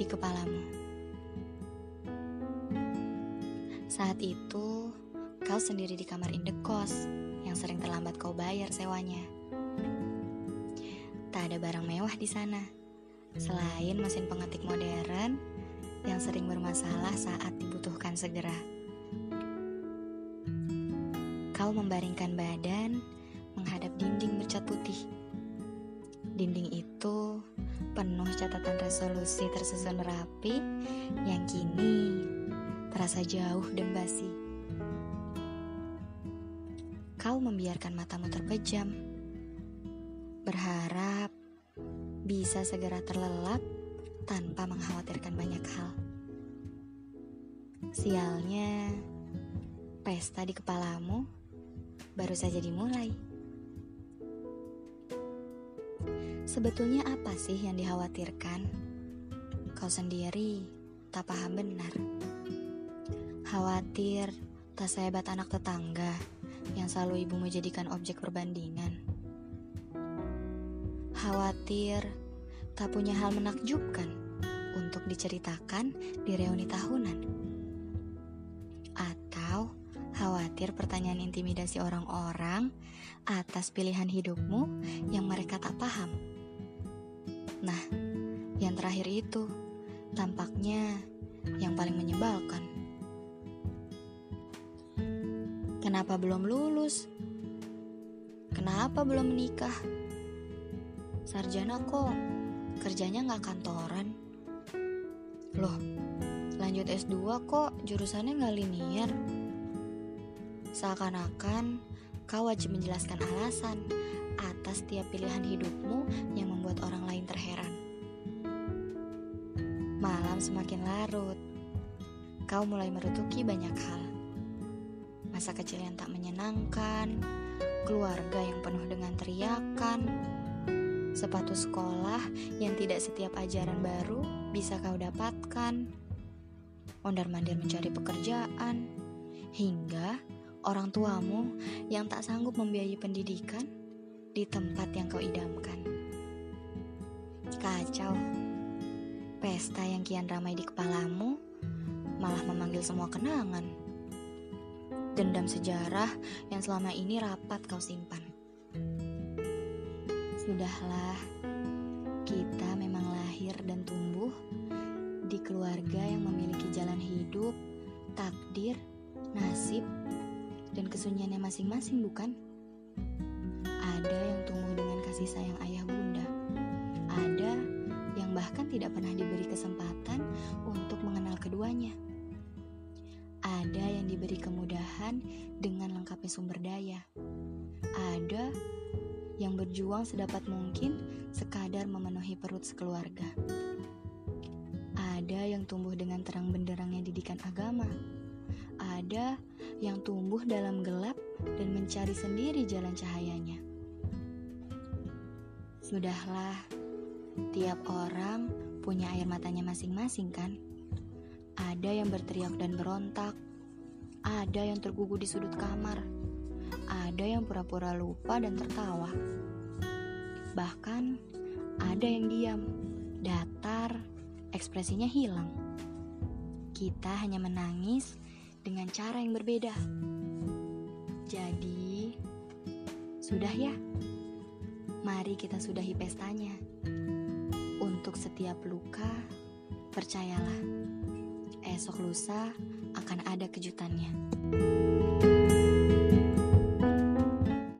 di kepalamu. Saat itu, kau sendiri di kamar indekos yang sering terlambat kau bayar sewanya. Tak ada barang mewah di sana, selain mesin pengetik modern yang sering bermasalah saat dibutuhkan segera. Kau membaringkan badan menghadap dinding bercat putih. Dinding ini catatan resolusi tersusun rapi yang kini terasa jauh dan basi. Kau membiarkan matamu terpejam, berharap bisa segera terlelap tanpa mengkhawatirkan banyak hal. Sialnya, pesta di kepalamu baru saja dimulai. Sebetulnya apa sih yang dikhawatirkan? Kau sendiri tak paham benar. Khawatir tak sehebat anak tetangga yang selalu ibu menjadikan objek perbandingan. Khawatir tak punya hal menakjubkan untuk diceritakan di reuni tahunan. Atau khawatir pertanyaan intimidasi orang-orang atas pilihan hidupmu yang mereka tak paham. Nah, yang terakhir itu tampaknya yang paling menyebalkan. Kenapa belum lulus? Kenapa belum menikah? Sarjana kok kerjanya nggak kantoran? Loh, lanjut S2 kok jurusannya nggak linear? Seakan-akan kau wajib menjelaskan alasan atas tiap pilihan hidupmu yang membuat orang lain terheran. Malam semakin larut, kau mulai merutuki banyak hal. Masa kecil yang tak menyenangkan, keluarga yang penuh dengan teriakan, sepatu sekolah yang tidak setiap ajaran baru bisa kau dapatkan, ondar-mandir mencari pekerjaan, hingga orang tuamu yang tak sanggup membiayai pendidikan di tempat yang kau idamkan. Kacau. Pesta yang kian ramai di kepalamu malah memanggil semua kenangan. Dendam sejarah yang selama ini rapat kau simpan. Sudahlah, kita memang lahir dan tumbuh di keluarga yang memiliki jalan hidup, takdir, nasib, dan kesunyiannya masing-masing, bukan? Ada yang tumbuh dengan kasih sayang ayah bunda. Ada yang bahkan tidak pernah diberi kesempatan untuk mengenal keduanya. Ada yang diberi kemudahan dengan lengkapnya sumber daya. Ada yang berjuang sedapat mungkin sekadar memenuhi perut sekeluarga. Ada yang tumbuh dengan terang benderangnya didikan agama. Ada yang tumbuh dalam gelap dan mencari sendiri jalan cahayanya. Sudahlah, tiap orang punya air matanya masing-masing kan? Ada yang berteriak dan berontak, ada yang tergugu di sudut kamar, ada yang pura-pura lupa dan tertawa. Bahkan ada yang diam, datar, ekspresinya hilang. Kita hanya menangis dengan cara yang berbeda. Jadi, sudah ya. Mari kita sudahi pestanya. Untuk setiap luka, percayalah, esok lusa akan ada kejutannya.